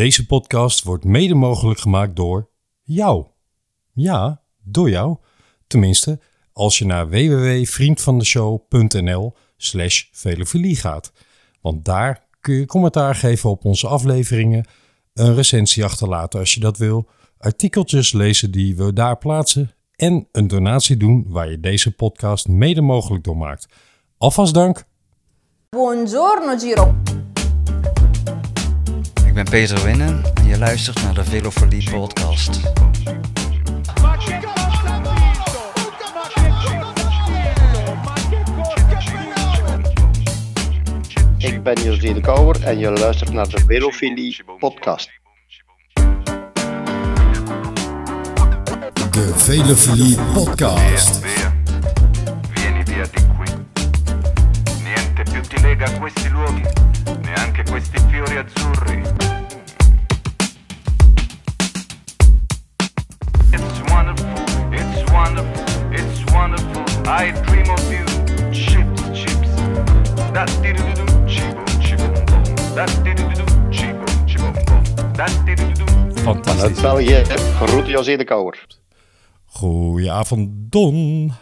Deze podcast wordt mede mogelijk gemaakt door jou. Ja, door jou. Tenminste, als je naar www.vriendvandeshow.nl slash velofilie gaat. Want daar kun je commentaar geven op onze afleveringen, een recensie achterlaten als je dat wil, artikeltjes lezen die we daar plaatsen en een donatie doen waar je deze podcast mede mogelijk door maakt. Alvast dank. Buongiorno Giro. Ik ben Peter Winnen en je luistert naar de Velofolie podcast. Ik ben José de Kouwer en je luistert naar de Velofilie podcast. De Velofilie podcast. Vieni via di qui. Niente più ti lega a questi luoghi, neanche questi fiori azzurri. It's wonderful, it's wonderful, it's wonderful. I dream of you. Chips, chips. Dat didododo, chibo, chibo, bom. Dat didododo, chibo, chibo. Dat didododo. Vanuit Fantastisch. België, groet José de Kouwer. Goedenavond, Don.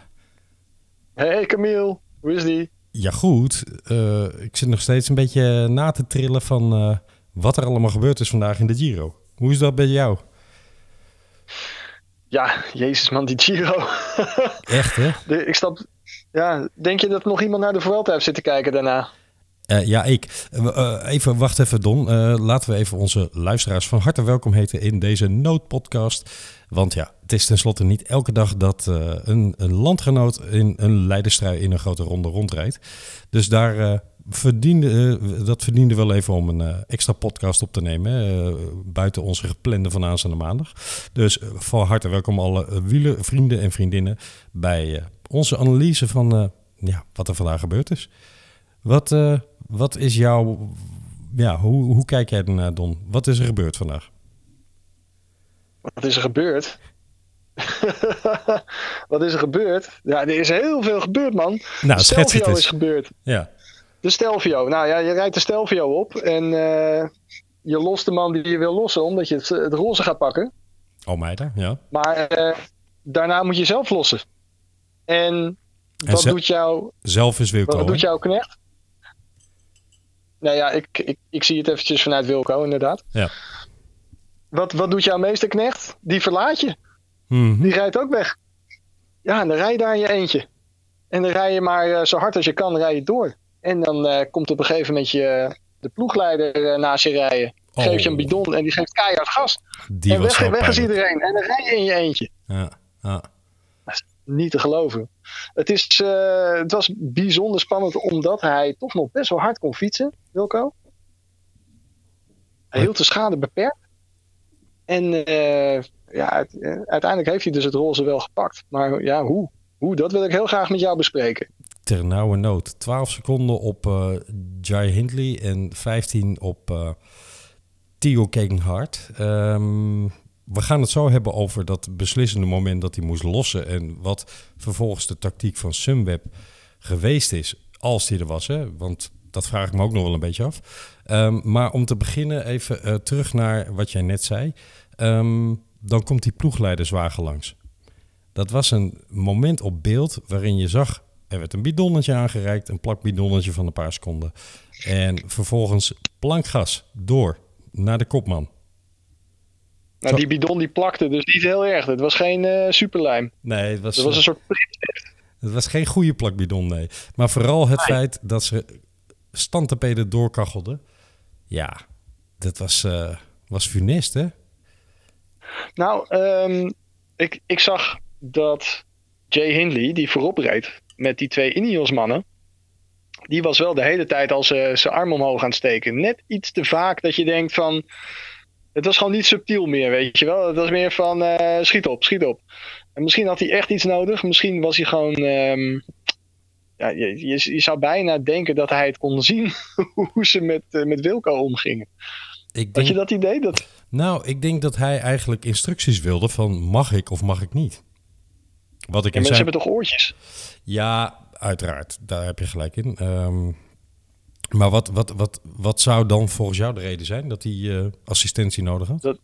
Hey Camille, hoe is die? Ja, goed. Eh, ik zit nog steeds een beetje na te trillen van eh, wat er allemaal gebeurd is vandaag in de Giro. Hoe is dat bij jou? Ja, jezus man, die Giro. Echt, hè? De- ik snap, ja, denk je dat nog iemand naar de Vuelta heeft zitten kijken daarna? Eh, ja, ik. Even, wacht even, Don. Laten we even onze luisteraars van harte welkom heten in deze noodpodcast. Want ja, het is tenslotte niet elke dag dat eh, een, een landgenoot in een leiderstrui in een grote ronde rondrijdt. Dus daar eh, verdiende, eh, dat verdiende wel even om een extra podcast op te nemen. buiten onze geplande van aanstaande maandag. Dus van harte welkom alle uh, wielervrienden en vriendinnen bij onze analyse van ja, wat er vandaag gebeurd is. Wat, wat is jouw. Ja, hoe, hoe kijk jij ernaar, Don? Wat is er gebeurd vandaag? Wat is er gebeurd? Wat is er gebeurd? Ja, er is heel veel gebeurd, man. Nou, Stelvio is gebeurd. Ja. De Stelvio. Nou ja, je rijdt de Stelvio op en eh, je lost de man die je wil lossen, omdat je het, het roze gaat pakken. Almeida, ja. Maar eh, daarna moet je zelf lossen. En wat doet jouw Zelf is Wilco. Wat doet jouw knecht? Nou ja, ik, ik, ik zie het eventjes vanuit Wilco, inderdaad. Ja. Wat, wat doet jouw meesterknecht? Die verlaat je. Mhm. Die rijdt ook weg. Ja, en dan rij je daar in je eentje. En dan rij je maar eh, zo hard als je kan, rij je door. En dan eh, komt op een gegeven moment je, de ploegleider eh, naast je rijden. Oh. Geeft je een bidon en die geeft keihard gas. Die en weg, is iedereen. En dan rij je in je eentje. Ja, ja. Niet te geloven. Het, is, eh, het was bijzonder spannend omdat hij toch nog best wel hard kon fietsen, Wilco. Hij hield de schade beperkt. En eh, ja, eh, uiteindelijk heeft hij dus het roze wel gepakt. Maar ja, hoe? Hoe? Dat wil ik heel graag met jou bespreken. Ter nauwe nood. 12 seconden op eh Jai Hindley en 15 op eh Theo Gegenhardt. Ehm, we gaan het zo hebben over dat beslissende moment dat hij moest lossen. En wat vervolgens de tactiek van Sunweb geweest is. Als hij er was, hè? want dat vraag ik me ook nog wel een beetje af. Ehm, maar om te beginnen even terug naar wat jij net zei. Ehm, dan komt die ploegleiderswagen langs. Dat was een moment op beeld waarin je zag... er werd een bidonnetje aangereikt, een plakbidonnetje van een paar seconden. En vervolgens plankgas door naar de kopman. Nou, die bidon die plakte dus niet heel erg. Het was geen eh, superlijm. Nee, het was, Het was een soort het was geen goede plakbidon, nee. Maar vooral het feit dat ze standtapeden doorkachelden. Ja, dat was, eh, was funest, hè? Nou, ehm, ik, ik zag dat Jay Hindley, die voorop reed met die twee Ineos mannen, die was wel de hele tijd als zijn arm omhoog aan het steken. Net iets te vaak dat je denkt van, het was gewoon niet subtiel meer, weet je wel. Het was meer van, eh, schiet op, schiet op. En misschien had hij echt iets nodig. Misschien was hij gewoon, ehm, ja, je, je, je zou bijna denken dat hij het kon zien hoe ze met, eh, met Wilco omgingen. Ik Had denk, je dat idee? Dat, Nou, ik denk dat hij eigenlijk instructies wilde van mag ik of mag ik niet. Wat ik in mensen zijn... hebben toch oortjes? Ja, uiteraard. Daar heb je gelijk in. Ehm, Maar wat, wat, wat, wat zou dan volgens jou de reden zijn dat hij eh, assistentie nodig had?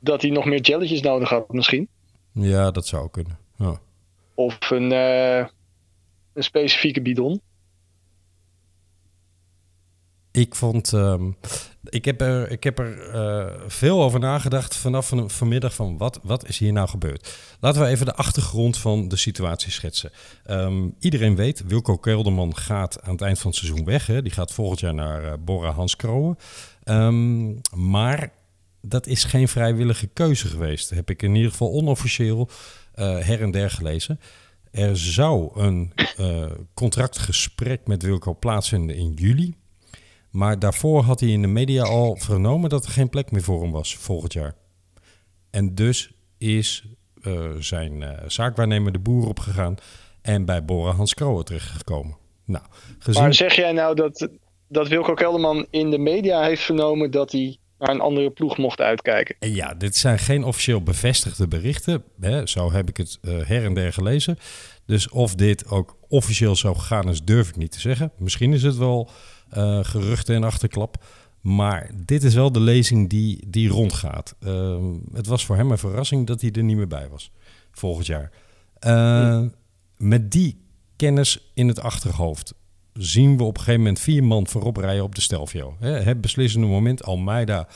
Dat hij nog meer jelletjes nodig had misschien. Ja, dat zou kunnen. Ja. Of een, eh, een specifieke bidon. Ik vond. ehm, ik heb er, ik heb er eh, veel over nagedacht vanaf van, vanmiddag van wat, wat is hier nou gebeurd. Laten we even de achtergrond van de situatie schetsen. Ehm, iedereen weet, Wilco Kelderman gaat aan het eind van het seizoen weg. Hè? Die gaat volgend jaar naar eh, Bora Hans Kroon. Ehm, maar dat is geen vrijwillige keuze geweest. Heb ik in ieder geval onofficieel eh, her en der gelezen. Er zou een eh, contractgesprek met Wilco plaatsvinden in juli. Maar daarvoor had hij in de media al vernomen dat er geen plek meer voor hem was volgend jaar. En dus is eh, zijn eh, zaakwaarnemer de boer opgegaan en bij Bora Hans Kroon terechtgekomen. Nou, gezien... Maar zeg jij nou dat, dat Wilco Kelderman in de media heeft vernomen dat hij naar een andere ploeg mocht uitkijken? En Ja, dit zijn geen officieel bevestigde berichten. Hè, zo heb ik het eh, her en der gelezen. Dus of dit ook officieel zo gegaan is, durf ik niet te zeggen. Misschien is het wel eh, geruchten en achterklap. Maar dit is wel de lezing die, die rondgaat. Ehm, het was voor hem een verrassing dat hij er niet meer bij was volgend jaar. Eh, Met die kennis in het achterhoofd zien we op een gegeven moment vier man voorop rijden op de Stelvio. Het beslissende moment, Almeida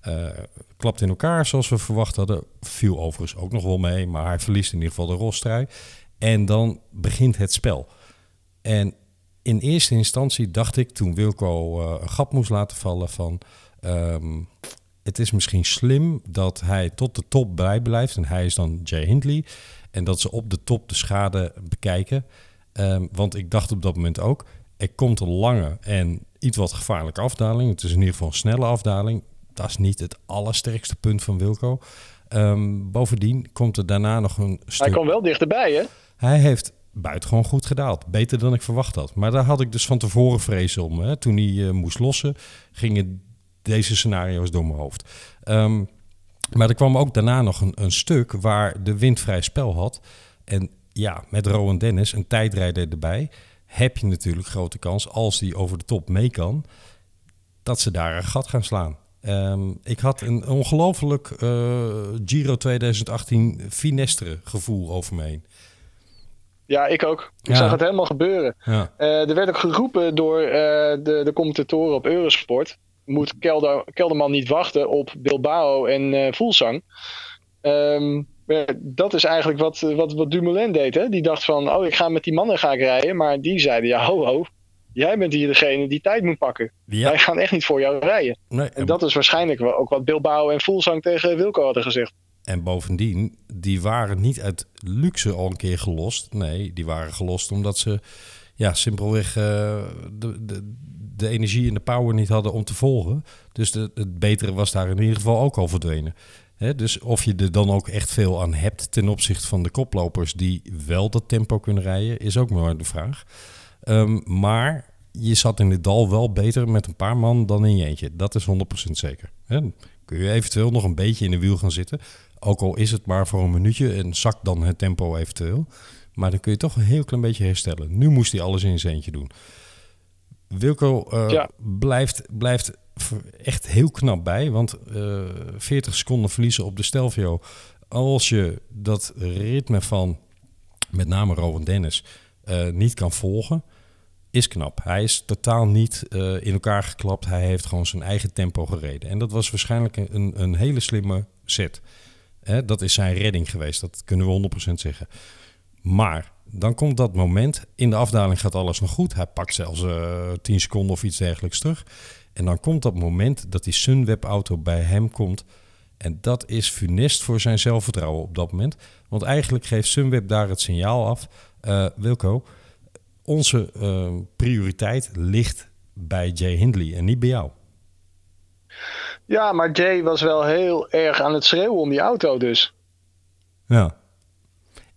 eh, klapt in elkaar zoals we verwacht hadden. Viel overigens ook nog wel mee, maar hij verliest in ieder geval de rolstrui. En dan begint het spel. En in eerste instantie dacht ik, toen Wilco eh, een gat moest laten vallen van... ehm, het is misschien slim dat hij tot de top bij blijft. En hij is dan Jay Hindley. En dat ze op de top de schade bekijken. Ehm, want ik dacht op dat moment ook, er komt een lange en iets wat gevaarlijke afdaling. Het is in ieder geval een snelle afdaling. Dat is niet het allersterkste punt van Wilco. Ehm, bovendien komt er daarna nog een stuk... Hij kwam wel dichterbij, hè? Hij heeft buitengewoon goed gedaald. Beter dan ik verwacht had. Maar daar had ik dus van tevoren vrees om. Hè. Toen hij eh, moest lossen, gingen deze scenario's door mijn hoofd. Ehm, maar er kwam ook daarna nog een, stuk waar de wind vrij spel had. En ja, met Rowan Dennis, een tijdrijder erbij, heb je natuurlijk grote kans, als die over de top mee kan, dat ze daar een gat gaan slaan. Ehm, ik had een ongelooflijk eh, Giro 2018 finestere gevoel over me heen. Ja, ik ook. Ik Ja. zag het helemaal gebeuren. Ja. Eh, er werd ook geroepen door eh, de, de commentatoren op Eurosport. Moet Kelder, Kelderman niet wachten op Bilbao en Voelsang? Eh, dat is eigenlijk wat, wat, wat Dumoulin deed. Hè? Die dacht van, oh, ik ga met die mannen ga ik rijden. Maar die zeiden, ja, ho, ho. Jij bent hier degene die tijd moet pakken. Ja. Wij gaan echt niet voor jou rijden. Nee, En dat is waarschijnlijk ook wat Bilbao en Voelsang tegen Wilco hadden gezegd. En bovendien, die waren niet uit luxe al een keer gelost. Nee, die waren gelost omdat ze ja, simpelweg eh, de, de, de energie en de power niet hadden om te volgen. Dus het betere was daar in ieder geval ook al verdwenen. Dus of je er dan ook echt veel aan hebt ten opzichte van de koplopers die wel dat tempo kunnen rijden, is ook maar de vraag. Ehm, maar je zat in het dal wel beter met een paar man dan in je eentje. Dat is 100% zeker. Dan kun je eventueel nog een beetje in de wiel gaan zitten. Ook al is het maar voor een minuutje en zakt dan het tempo eventueel. Maar dan kun je toch een heel klein beetje herstellen. Nu moest hij alles in zijn eentje doen. Wilco eh, Ja. blijft, blijft echt heel knap bij. Want eh 40 seconden verliezen op de Stelvio. Als je dat ritme van met name Rowan Dennis eh, niet kan volgen, is knap. Hij is totaal niet eh, in elkaar geklapt. Hij heeft gewoon zijn eigen tempo gereden. En dat was waarschijnlijk een, een hele slimme set. Hè, dat is zijn redding geweest. Dat kunnen we 100% zeggen. Maar dan komt dat moment. In de afdaling gaat alles nog goed. Hij pakt zelfs eh 10 seconden of iets dergelijks terug. En dan komt dat moment dat die Sunweb-auto bij hem komt. En dat is funest voor zijn zelfvertrouwen op dat moment. Want eigenlijk geeft Sunweb daar het signaal af. eh, Wilco, onze eh, prioriteit ligt bij Jay Hindley en niet bij jou. Ja, maar Jay was wel heel erg aan het schreeuwen om die auto dus. Ja,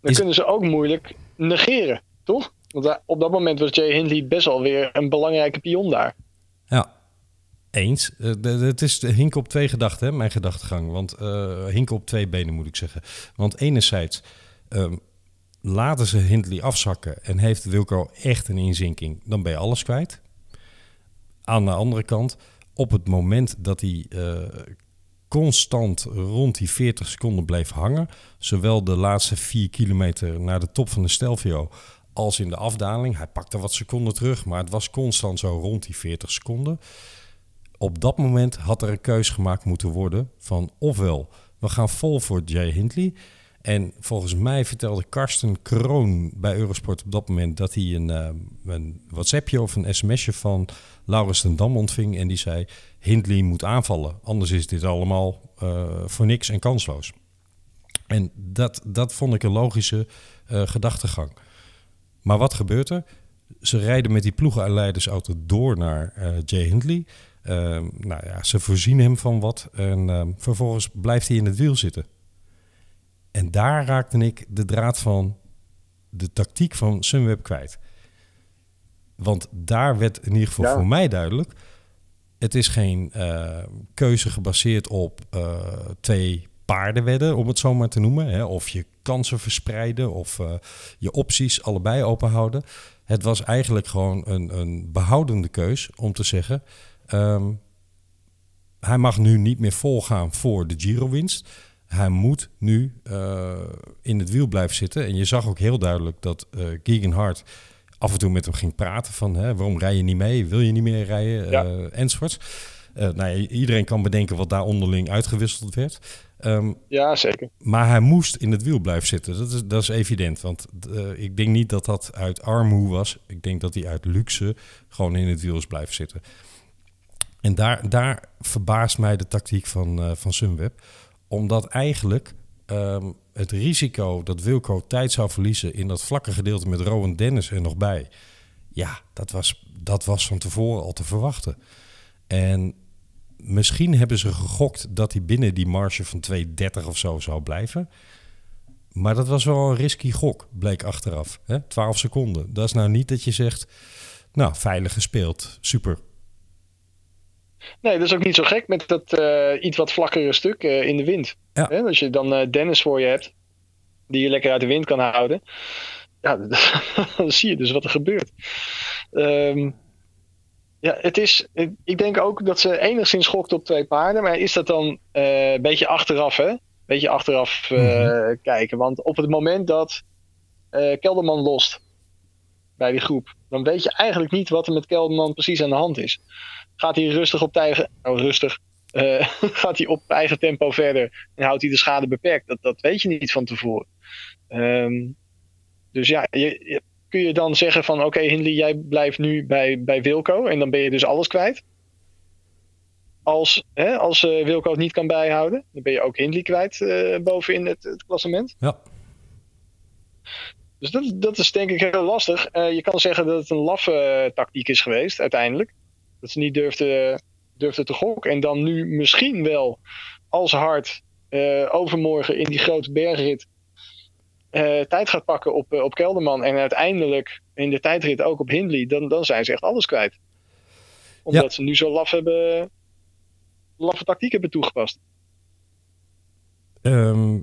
Dan Is- kunnen ze ook moeilijk negeren, toch? Want daar- op dat moment was Jay Hindley best wel weer een belangrijke pion daar. ja. Eens. Eh, het is de hinken op twee gedachten, hè, mijn gedachtegang. Want eh hinken op twee benen moet ik zeggen. Want enerzijds ehm, laten ze Hindley afzakken en heeft Wilco echt een inzinking, dan ben je alles kwijt. Aan de andere kant, op het moment dat hij eh, constant rond die 40 seconden bleef hangen, zowel de laatste 4 kilometer naar de top van de Stelvio als in de afdaling. Hij pakte wat seconden terug, maar het was constant zo rond die 40 seconden. Op dat moment had er een keus gemaakt moeten worden van ofwel we gaan vol voor Jay Hindley. En volgens mij vertelde Karsten Kroon bij Eurosport op dat moment dat hij een, eh, een WhatsAppje of een sms'je van Laurens ten Dam ontving. En die zei: Hindley moet aanvallen, anders is dit allemaal eh, voor niks en kansloos. En dat, dat vond ik een logische eh, gedachtegang. Maar wat gebeurt er? Ze rijden met die ploegenleidersauto door naar Jay Hindley. Nou ja, ze voorzien hem van wat en vervolgens blijft hij in het wiel zitten. En daar raakte ik de draad van de tactiek van Sunweb kwijt. Want daar werd in ieder geval Ja. voor mij duidelijk... het is geen eh, keuze gebaseerd op eh, twee paardenwedden, om het zo maar te noemen. Hè? Of je kansen verspreiden of eh, je opties allebei openhouden. Het was eigenlijk gewoon een, een behoudende keus om te zeggen... ehm, hij mag nu niet meer volgaan voor de Giro-winst. Hij moet nu eh, in het wiel blijven zitten. En je zag ook heel duidelijk dat eh Keegan Hart af en toe met hem ging praten van... Hè, waarom rij je niet mee? Wil je niet meer rijden? Ja. Eh, enzovoorts. Nou iedereen kan bedenken wat daar onderling uitgewisseld werd. Ehm, Ja, zeker. maar hij moest in het wiel blijven zitten. Dat is, dat is evident. Want ik denk niet dat dat uit armoe was. Ik denk dat hij uit luxe gewoon in het wiel is blijven zitten. En daar, daar verbaast mij de tactiek van, van Sunweb. Omdat eigenlijk ehm, het risico dat Wilco tijd zou verliezen... in dat vlakke gedeelte met Rowan Dennis er nog bij... ja, dat was, dat was van tevoren al te verwachten. En misschien hebben ze gegokt dat hij binnen die marge van 2,30 of zo zou blijven. Maar dat was wel een risky gok, bleek achteraf. Hè? 12 seconden. Dat is nou niet dat je zegt, nou, veilig gespeeld, super. Nee, dat is ook niet zo gek met dat eh, iets wat vlakkere stuk eh, in de wind. Ja. Als je dan eh, Dennis voor je hebt, die je lekker uit de wind kan houden. Ja, dan zie je dus wat er gebeurt. Ehm, ja, het is, ik- denk ook dat ze enigszins schokt op twee paarden. Maar is dat dan een beetje achteraf, hè? Beetje achteraf eh, kijken. Want op het moment dat Kelderman lost bij die groep, dan weet je eigenlijk niet wat er met Kelderman precies aan de hand is. Gaat hij rustig op eigen, oh, rustig, eh, gaat hij op eigen tempo verder en houdt hij de schade beperkt? Dat, dat weet je niet van tevoren. Ehm, dus ja, je- kun je dan zeggen van oké Hindley, jij blijft nu bij, bij Wilco en dan ben je dus alles kwijt. Als, hè, als eh, Wilco het niet kan bijhouden, dan ben je ook Hindley kwijt eh, bovenin het, het klassement. Ja, Dus dat, dat is denk ik heel lastig. Eh, je kan zeggen dat het een laffe eh, tactiek is geweest uiteindelijk. Dat ze niet durfden, durfden te gokken. En dan nu misschien wel als hard eh, overmorgen in die grote bergrit tijd gaat pakken op, op Kelderman. En uiteindelijk in de tijdrit ook op Hindley. Dan, dan zijn ze echt alles kwijt. Omdat Ja. ze nu zo laf hebben, laffe tactiek hebben toegepast. Ehm,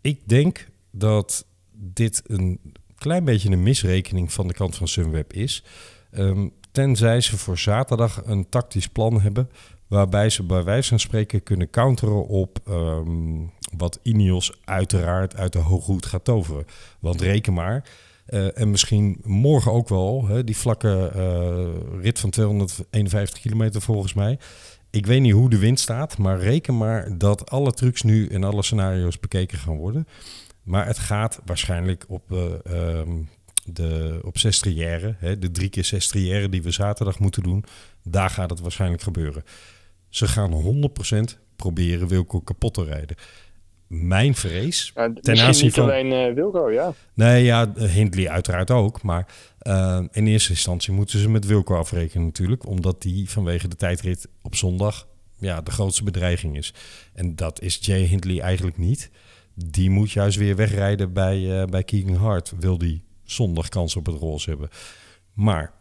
ik denk dat dit een klein beetje een misrekening van de kant van Sunweb is. Ehm, tenzij ze voor zaterdag een tactisch plan hebben. Waarbij ze bij wijze van spreken kunnen counteren op ehm, wat Ineos uiteraard uit de hooghoed gaat toveren. Want reken maar. eh, en misschien morgen ook wel, hè, die vlakke eh, rit van 251 kilometer volgens mij. Ik weet niet hoe de wind staat, maar reken maar dat alle trucs nu en alle scenario's bekeken gaan worden. Maar het gaat waarschijnlijk op, eh ehm, de, op hè, de drie keer Sestriere die we zaterdag moeten doen. Daar gaat het waarschijnlijk gebeuren. Ze gaan 100% proberen Wilco kapot te rijden. Mijn vrees, Ja, ten aanzien niet van... alleen eh, Wilco, ja. Nee, ja, Hindley uiteraard ook. Maar eh, in eerste instantie moeten ze met Wilco afrekenen natuurlijk. Omdat die vanwege de tijdrit op zondag ja, de grootste bedreiging is. En dat is Jay Hindley eigenlijk niet. Die moet juist weer wegrijden bij, eh, bij Keegan Hart. Wil die zondag kans op het roze hebben. Maar...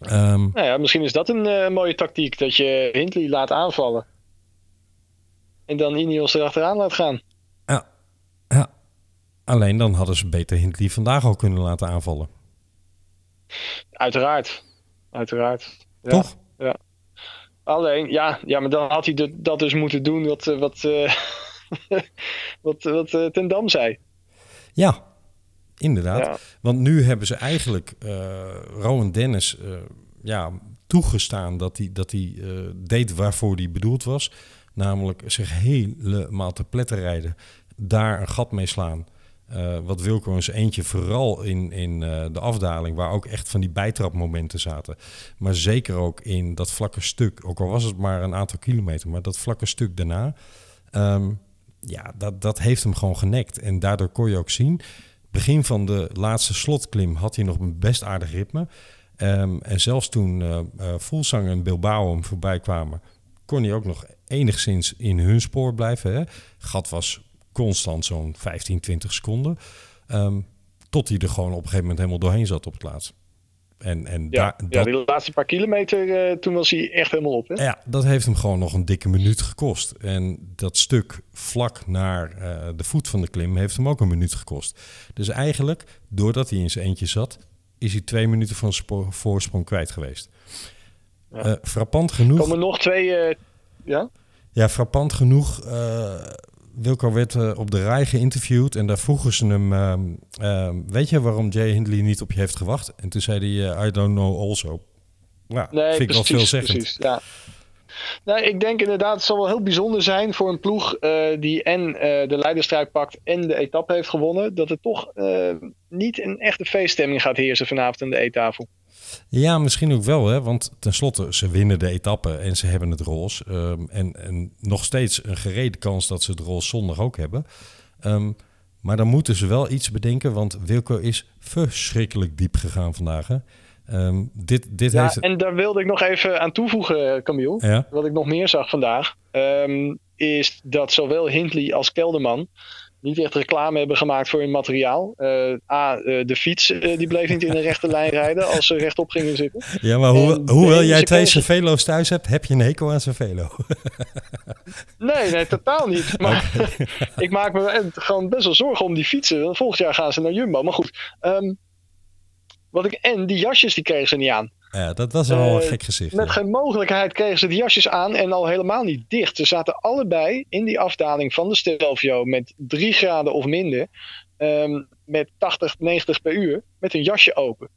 ehm, Nou ja, misschien is dat een eh, mooie tactiek. Dat je Hindley laat aanvallen. En dan Ineos erachteraan laat gaan. ja, ja, alleen dan hadden ze beter Hindley vandaag al kunnen laten aanvallen. Uiteraard. Uiteraard. Ja. Toch? Alleen, ja, ja, maar dan had hij dat dus moeten doen wat, eh, wat, wat, wat eh, Ten Dam zei. Ja, inderdaad. Ja. Want nu hebben ze eigenlijk eh Rowan Dennis eh, ja, toegestaan dat hij, dat hij deed waarvoor hij bedoeld was. Namelijk zich helemaal te pletten rijden. Daar een gat mee slaan. Wat Wilco zijn eentje, vooral in, in de afdaling, waar ook echt van die bijtrapmomenten zaten. Maar zeker ook in dat vlakke stuk, ook al was het maar een aantal kilometer, maar dat vlakke stuk daarna. ehm, ja, dat, dat heeft hem gewoon genekt. En daardoor kon je ook zien, begin van de laatste slotklim had hij nog een best aardig ritme. Ehm, en zelfs toen eh, Voelsang en Bilbao hem voorbij kwamen, kon hij ook nog enigszins in hun spoor blijven. Hè? Gat was constant zo'n 15, 20 seconden. Ehm, tot hij er gewoon op een gegeven moment helemaal doorheen zat op het laatst. En, en Ja, dat, die laatste paar kilometer, eh, toen was hij echt helemaal op. Hè? ja, dat heeft hem gewoon nog een dikke minuut gekost. En dat stuk vlak naar eh, de voet van de klim heeft hem ook een minuut gekost. Dus eigenlijk, doordat hij in zijn eentje zat, is hij twee minuten van voorsprong kwijt geweest. Ja. Eh, frappant genoeg. komen nog twee... ja? Ja, frappant genoeg. Wilco werd eh, op de rij geïnterviewd en daar vroegen ze hem: ehm, ehm, Weet je waarom Jay Hindley niet op je heeft gewacht? En toen zei hij: eh, I don't know also. Ja, Nee, vind ik wel veelzeggend. precies. Ja. Nou, ik denk inderdaad, het zal wel heel bijzonder zijn voor een ploeg eh, die en de leiderstrijd pakt en de etappe heeft gewonnen. Dat het toch niet een echte feeststemming gaat heersen vanavond aan de eettafel. Ja, misschien ook wel, hè? want tenslotte, ze winnen de etappe en ze hebben het roze. Ehm, en, en nog steeds een gerede kans dat ze het roze zondag ook hebben. Ehm, maar dan moeten ze wel iets bedenken, want Wilco is verschrikkelijk diep gegaan vandaag. Hè? Ehm, dit dit Ja, heeft... en daar wilde ik nog even aan toevoegen, Camille. Ja? Wat ik nog meer zag vandaag, is dat zowel Hindley als Kelderman niet echt reclame hebben gemaakt voor hun materiaal. Eh, A, eh, de fiets eh, die bleef niet in een rechte lijn rijden als ze rechtop gingen zitten. Ja, maar hoe, hoewel jij twee kregen- Cervelo's thuis hebt, heb je een hekel aan Cervelo. Nee, nee, totaal niet. Maar ik maak me gewoon best wel zorgen om die fietsen. Volgend jaar gaan ze naar Jumbo. Maar goed, ehm, wat ik, en die jasjes die kregen ze niet aan. Ja, dat was wel een Eh, gek gezicht. Met ja. geen mogelijkheid kregen ze die jasjes aan en al helemaal niet dicht. Ze zaten allebei in die afdaling van de Stelvio met 3 graden of minder. ehm, met 80, 90 per uur. Met een jasje open.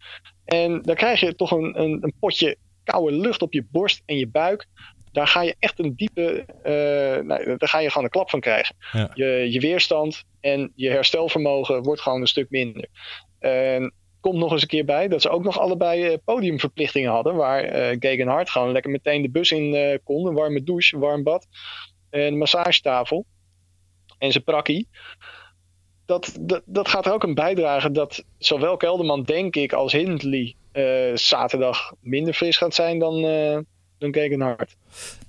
En dan krijg je toch een, een, een potje koude lucht op je borst en je buik. Daar ga je echt een diepe. eh, nou, daar ga je gewoon een klap van krijgen. Ja. Je, je weerstand en je herstelvermogen wordt gewoon een stuk minder. En komt nog eens een keer bij dat ze ook nog allebei eh, podiumverplichtingen hadden. Waar eh Gegan Hart gewoon lekker meteen de bus in eh, kon. Een warme douche, een warm bad. En een massagetafel. En zijn prakkie. Dat, dat, dat gaat er ook aan bijdragen dat zowel Kelderman, denk ik, als Hindley zaterdag minder fris gaat zijn dan, eh dan Gegan Hart.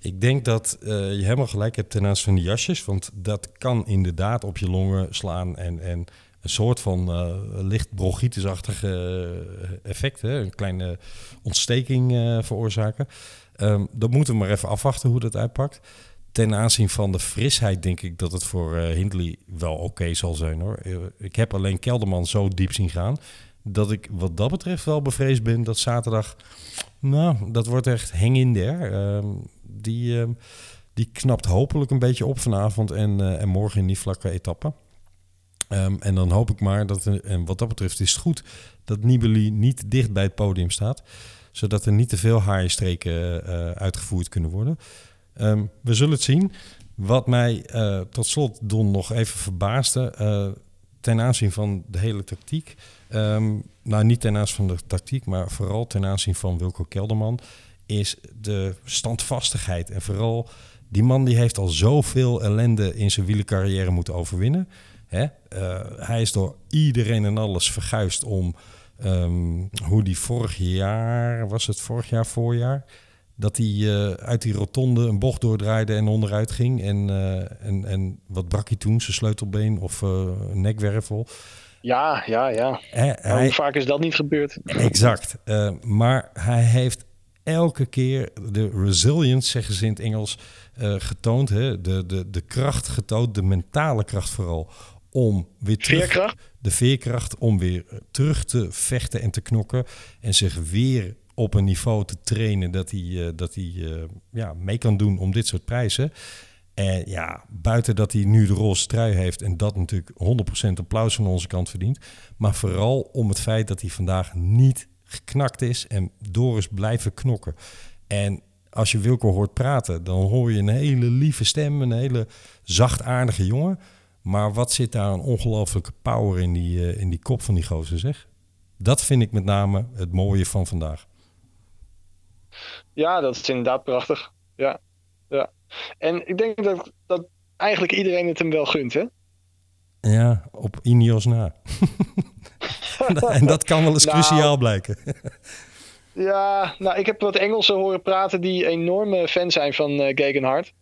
Ik denk dat je helemaal gelijk hebt ten aanzien van die jasjes. Want dat kan inderdaad op je longen slaan en, en een soort van eh, licht bronchitisachtig eh, effect. Hè? Een kleine ontsteking eh, veroorzaken. Ehm, dat moeten we maar even afwachten hoe dat uitpakt. Ten aanzien van de frisheid denk ik dat het voor Hindley wel oké zal zijn hoor. Ik heb alleen Kelderman zo diep zien gaan. Dat ik wat dat betreft wel bevreesd ben dat zaterdag nou, dat wordt echt hang in there. Ehm, die, ehm, die knapt hopelijk een beetje op vanavond en, en morgen in die vlakke etappe. Ehm, en dan hoop ik maar dat, en wat dat betreft is het goed, dat Nibali niet dicht bij het podium staat. Zodat er niet te veel haaienstreken eh, uitgevoerd kunnen worden. Ehm, we zullen het zien. Wat mij eh, tot slot, Don, nog even verbaasde. eh, ten aanzien van de hele tactiek. Ehm, nou, niet ten aanzien van de tactiek, maar vooral ten aanzien van Wilco Kelderman. Is de standvastigheid. En vooral die man die heeft al zoveel ellende in zijn wielercarrière moeten overwinnen. Hè? Eh, hij is door iedereen en alles verguisd om ehm, hoe die vorig jaar, was het vorig jaar, voorjaar, dat hij eh, uit die rotonde een bocht doordraaide en onderuit ging. En, eh, en, en wat brak hij toen? Zijn sleutelbeen of nekwervel? Ja, ja, ja. Hij, Hoe vaak is dat niet gebeurd? Exact. Maar hij heeft elke keer de resilience, zeggen ze in het Engels, getoond. Hè? De, de, de kracht getoond, de mentale kracht vooral. Om weer terug, Veerkracht? de veerkracht om weer eh, terug te vechten en te knokken. En zich weer op een niveau te trainen dat hij, eh, dat hij eh, ja, mee kan doen om dit soort prijzen. En ja, buiten dat hij nu de roze trui heeft en dat natuurlijk 100% applaus van onze kant verdient. Maar vooral om het feit dat hij vandaag niet geknakt is en door is blijven knokken. En als je Wilco hoort praten, dan hoor je een hele lieve stem, een hele zachtaardige jongen. Maar wat zit daar een ongelooflijke power in die, eh, in die kop van die gozer, zeg. Dat vind ik met name het mooie van vandaag. Ja, dat is inderdaad prachtig. Ja, ja. En ik denk dat, dat eigenlijk iedereen het hem wel gunt, hè? Ja, op Ineos na. en dat kan wel eens Nou. cruciaal blijken. Ja, nou, ik heb wat Engelsen horen praten die enorme fan zijn van eh Gegenhard.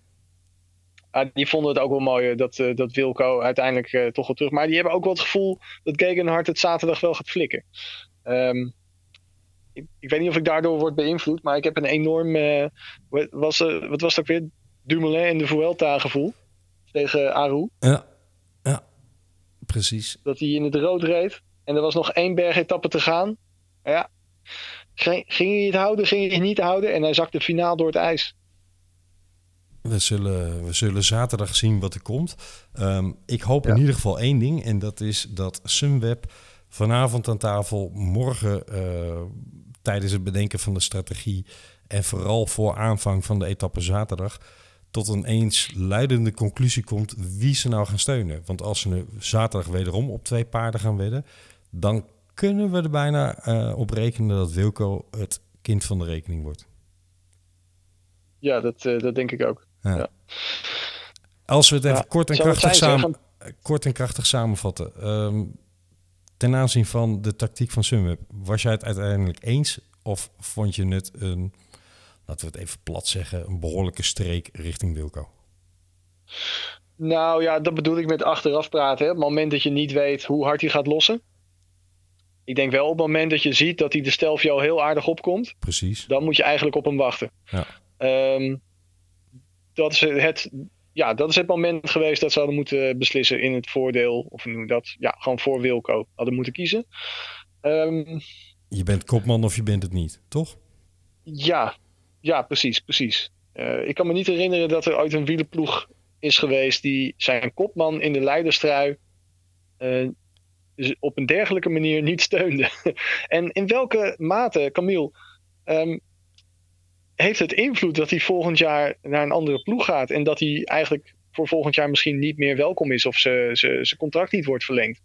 Ah, die vonden het ook wel mooi eh, dat, eh, dat Wilco uiteindelijk eh, toch wel terug. Maar die hebben ook wel het gevoel dat Gegenhard het zaterdag wel gaat flikken. Ehm, ik, ik weet niet of ik daardoor word beïnvloed, maar ik heb een enorm. wat, was, wat was dat ook weer? Dumoulin en de Vuelta gevoel tegen Aru. ja, ja, precies. dat hij in het rood reed. En er was nog één bergetappe te gaan. Ja, ging, ging hij het houden, ging hij het niet houden. En hij zakte finaal door het ijs. We zullen, we zullen zaterdag zien wat er komt. Ehm, ik hoop in ieder geval één ding. En dat is dat Sunweb vanavond aan tafel, morgen eh, tijdens het bedenken van de strategie en vooral voor aanvang van de etappe zaterdag tot een eens luidende conclusie komt wie ze nou gaan steunen. Want als ze nu zaterdag wederom op twee paarden gaan wedden, dan kunnen we er bijna eh, op rekenen dat Wilco het kind van de rekening wordt. Ja, dat, eh, dat denk ik ook. Ja. Als we het even kort, en krachtig samen, kort en krachtig samenvatten. ehm, ten aanzien van de tactiek van Sunweb, was jij het uiteindelijk eens? Of vond je het een, laten we het even plat zeggen, een behoorlijke streek richting Wilco? Nou ja, dat bedoel ik met achteraf praten. Hè. Op het moment dat je niet weet hoe hard hij gaat lossen. Ik denk wel op het moment dat je ziet dat hij de Stelvio heel aardig opkomt. Precies. dan moet je eigenlijk op hem wachten. Ja. Ehm, dat, is het, ja, dat is het moment geweest dat ze hadden moeten beslissen in het voordeel, of hoe noem je dat, ja, gewoon voor Wilco hadden moeten kiezen. Ehm, Je bent kopman of je bent het niet, toch? ja, ja, precies, precies. Eh, ik kan me niet herinneren dat er ooit een wielerploeg is geweest die zijn kopman in de leiderstrui eh, dus op een dergelijke manier niet steunde. en in welke mate, Camille, ehm, heeft het invloed dat hij volgend jaar naar een andere ploeg gaat en dat hij eigenlijk voor volgend jaar misschien niet meer welkom is of zijn contract niet wordt verlengd?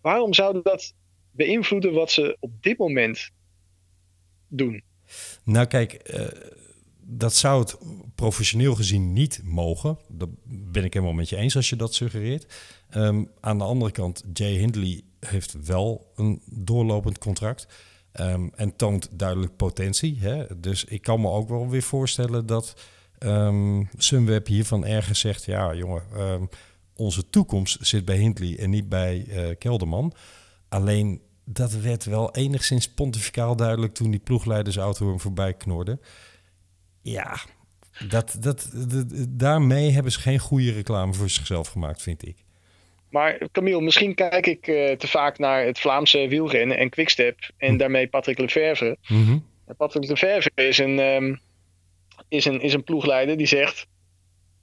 Waarom zou dat beïnvloeden wat ze op dit moment doen? Nou kijk, eh, dat zou het professioneel gezien niet mogen. Dat ben ik helemaal met je eens als je dat suggereert. Ehm, aan de andere kant, Jay Hindley heeft wel een doorlopend contract. Ehm, en toont duidelijk potentie. Hè? Dus ik kan me ook wel weer voorstellen dat ehm Sunweb hiervan ergens zegt... ja jongen, ehm, onze toekomst zit bij Hindley en niet bij eh, Kelderman. Alleen dat werd wel enigszins pontificaal duidelijk toen die ploegleidersauto hem voorbij knorde. Ja, dat, dat, dat- daarmee hebben ze geen goede reclame voor zichzelf gemaakt, vind ik. Maar Camille, misschien kijk ik eh, te vaak naar het Vlaamse wielrennen en Quickstep en daarmee Patrick Lefevre. Mhm. En Patrick Lefevre is een, ehm, is een, is een ploegleider die zegt...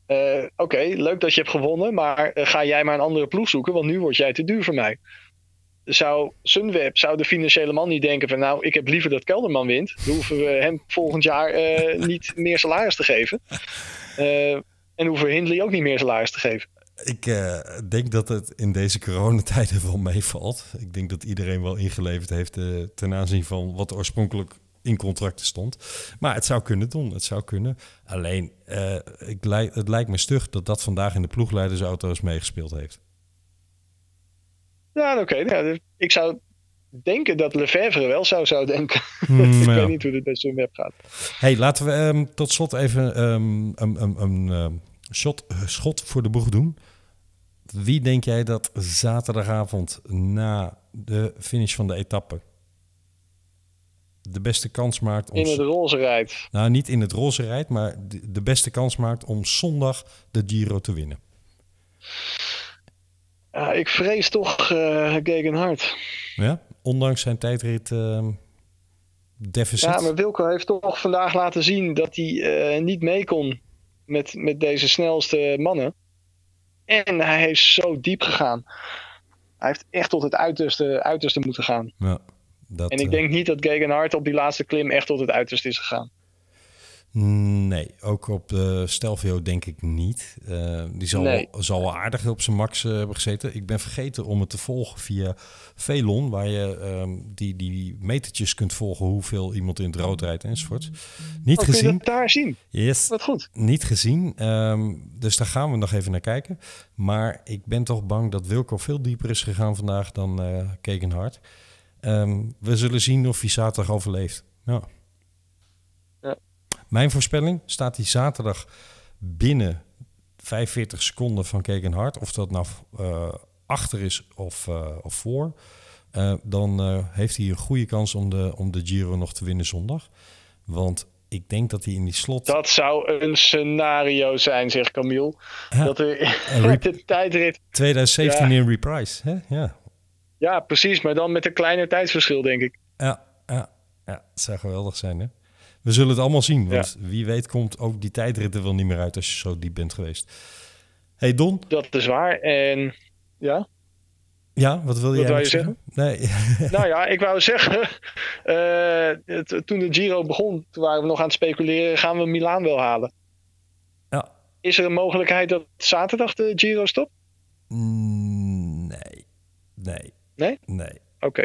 eh, Oké, leuk dat je hebt gewonnen, maar eh, ga jij maar een andere ploeg zoeken, want nu word jij te duur voor mij. Zou Sunweb, zou de financiële man niet denken van nou, ik heb liever dat Kelderman wint. Dan hoeven we hem volgend jaar niet meer salaris te geven. En hoeven we Hindley ook niet meer salaris te geven. Ik eh, denk dat het in deze coronatijden wel meevalt. Ik denk dat iedereen wel ingeleverd heeft eh, ten aanzien van wat oorspronkelijk in contracten stond. Maar het zou kunnen doen, het zou kunnen. Alleen, eh, ik, het lijkt me stug dat dat vandaag in de ploegleidersauto's meegespeeld heeft. Ja, oké. nou, ik zou denken dat Lefevre wel zou, zou denken. Hmm, ik ja. weet niet hoe dit bij Sunweb gaat. Hey, laten we ehm, tot slot even ehm, een, ehm, shot, schot voor de boeg doen. Wie denk jij dat zaterdagavond na de finish van de etappe de beste kans maakt om... In het roze rijdt. Nou, niet in het roze rijdt, maar de, beste kans maakt om zondag de Giro te winnen. Ja, ik vrees toch eh Gegenhard. Ja? Ondanks zijn tijdrit ehm, deficit. Ja, maar Wilco heeft toch vandaag laten zien dat hij eh, niet mee kon met, met deze snelste mannen. En hij heeft zo diep gegaan. Hij heeft echt tot het uiterste, uiterste moeten gaan. Ja, dat, En ik eh, denk niet dat Gegenhard op die laatste klim echt tot het uiterste is gegaan. Nee, ook op de Stelvio denk ik niet. Eh, die zal, Nee. zal wel aardig op zijn max eh, hebben gezeten. Ik ben vergeten om het te volgen via Velon, waar je ehm, die, die metertjes kunt volgen hoeveel iemand in het rood rijdt enzovoort. Niet Oh, kun je gezien. dat daar zien? Yes, Wat goed. niet gezien. Ehm, dus daar gaan we nog even naar kijken. Maar ik ben toch bang dat Wilco veel dieper is gegaan vandaag dan eh Kegenhard. Ehm, we zullen zien of hij zaterdag overleeft. Ja. Mijn voorspelling staat hij zaterdag binnen 45 seconden van Kegenhard. Of dat nou eh, achter is of, eh, of voor. Eh, dan heeft hij een goede kans om de, om de Giro nog te winnen zondag. Want ik denk dat hij in die slot... Dat zou een scenario zijn, zegt Camille. Ja. Dat er met Rip- de tijdrit... 2017 Ja. in reprise. Hè? Ja. Ja, precies. Maar dan met een kleiner tijdsverschil, denk ik. Ja, ja, ja, het zou geweldig zijn. Hè? We zullen het allemaal zien. Want wie weet komt ook die tijdrit er wel niet meer uit als je zo diep bent geweest. hey Don, Dat is waar. En ja, ja, wat wil jij je zeggen? Nee, nou ja, ik wou zeggen, eh, het- toen de Giro begon, toen waren we nog aan het speculeren, gaan we Milaan wel halen? ja. Is er een mogelijkheid dat zaterdag de Giro stopt? Mm, nee, nee, Nee? nee. Oké,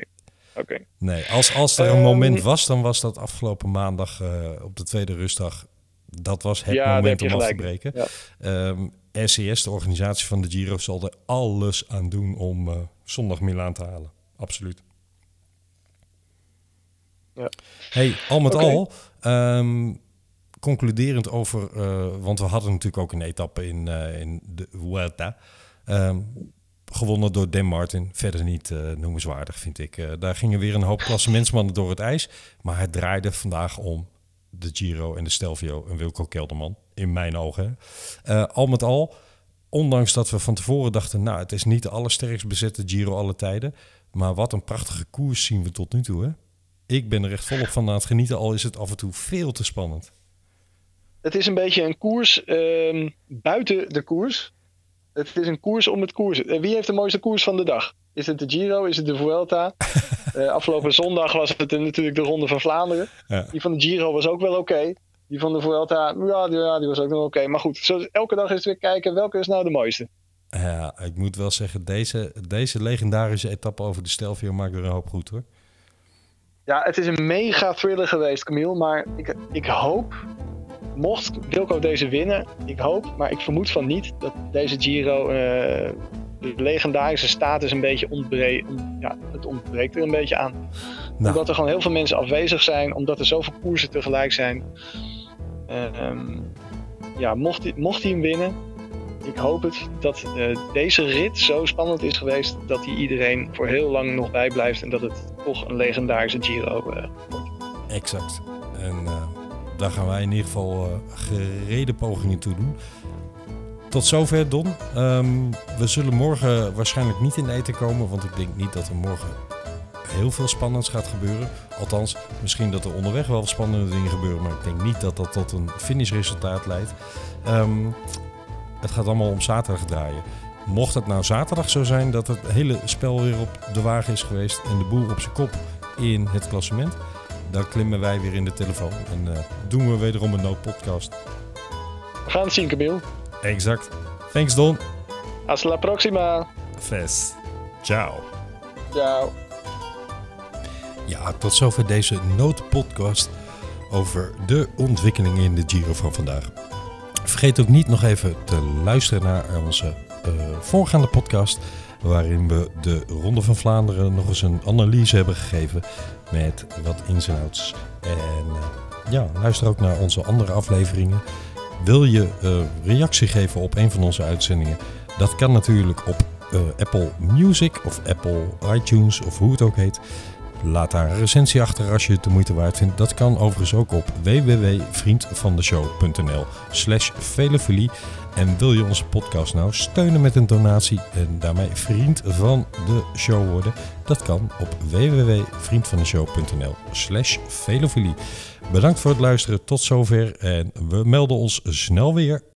Nee, als, als er een Ehm, moment was, dan was dat afgelopen maandag eh, op de tweede rustdag. Dat was het Ja, moment om af te breken. Ja. Ehm, RCS, de organisatie van de Giro, zal er alles aan doen om eh, zondag Milaan te halen. Absoluut. Ja. Hey, al met al, ehm, concluderend over, eh, want we hadden natuurlijk ook een etappe in, in de Vuelta. Ehm, gewonnen door Dan Martin. Verder niet eh, noemenswaardig, vind ik. Eh, daar gingen weer een hoop klassementsmannen door het ijs. Maar het draaide vandaag om de Giro en de Stelvio en Wilco Kelderman. In mijn ogen. Eh, al met al, ondanks dat we van tevoren dachten... nou, het is niet de allersterkst bezette Giro alle tijden. Maar wat een prachtige koers zien we tot nu toe, hè? Ik ben er echt volop van aan het genieten, al is het af en toe veel te spannend. Het is een beetje een koers ehm, buiten de koers. Het is een koers om het koers. Eh, Wie heeft de mooiste koers van de dag? Is het de Giro? Is het de Vuelta? Eh, afgelopen zondag was het natuurlijk de Ronde van Vlaanderen. Ja. Die van de Giro was ook wel oké. Die van de Vuelta, ja, die, ja, die was ook nog oké. Maar goed, zo, elke dag is het weer kijken welke is nou de mooiste. Ja, ik moet wel zeggen, deze, deze legendarische etappe over de Stelvio maakt er een hoop goed, hoor. Ja, het is een mega thriller geweest, Camille. Maar ik, ik hoop, mocht Wilco deze winnen, ik hoop, maar ik vermoed van niet, dat deze Giro eh, de legendarische status een beetje ontbreekt. Ja, het ontbreekt er een beetje aan. Nou, Omdat er gewoon heel veel mensen afwezig zijn, omdat er zoveel koersen tegelijk zijn. Ehm, ja, mocht, hij- mocht hij hem winnen, ik hoop het dat eh, deze rit zo spannend is geweest dat hij iedereen voor heel lang nog bijblijft en dat het toch een legendarische Giro eh, wordt. exact. En daar gaan wij in ieder geval eh, gereden pogingen toe doen. Tot zover, Don. Ehm, we zullen morgen waarschijnlijk niet in eten komen, want ik denk niet dat er morgen heel veel spannends gaat gebeuren. Althans, misschien dat er onderweg wel spannende dingen gebeuren, maar ik denk niet dat dat tot een finishresultaat leidt. Ehm, het gaat allemaal om zaterdag draaien. Mocht het nou zaterdag zo zijn dat het hele spel weer op de wagen is geweest en de boel op zijn kop in het klassement, dan klimmen wij weer in de telefoon en eh, doen we wederom een noodpodcast. We gaan zien, Camille. Exact. Thanks Don. Hasta la próxima. Fes. Ciao. Ciao. Ja, tot zover deze noodpodcast over de ontwikkelingen in de Giro van vandaag. Vergeet ook niet nog even te luisteren naar onze eh, voorgaande podcast, waarin we de Ronde van Vlaanderen nog eens een analyse hebben gegeven met wat ins en outs. En eh, ja, luister ook naar onze andere afleveringen. Wil je eh, reactie geven op een van onze uitzendingen? Dat kan natuurlijk op eh, Apple Music of Apple iTunes of hoe het ook heet. Laat daar een recensie achter als je het de moeite waard vindt. Dat kan overigens ook op www.vriendvandeshow.nl slash velofilie. En wil je onze podcast nou steunen met een donatie en daarmee vriend van de show worden? Dat kan op www.vriendvandeshow.nl slash velofilie. Bedankt voor het luisteren, tot zover en we melden ons snel weer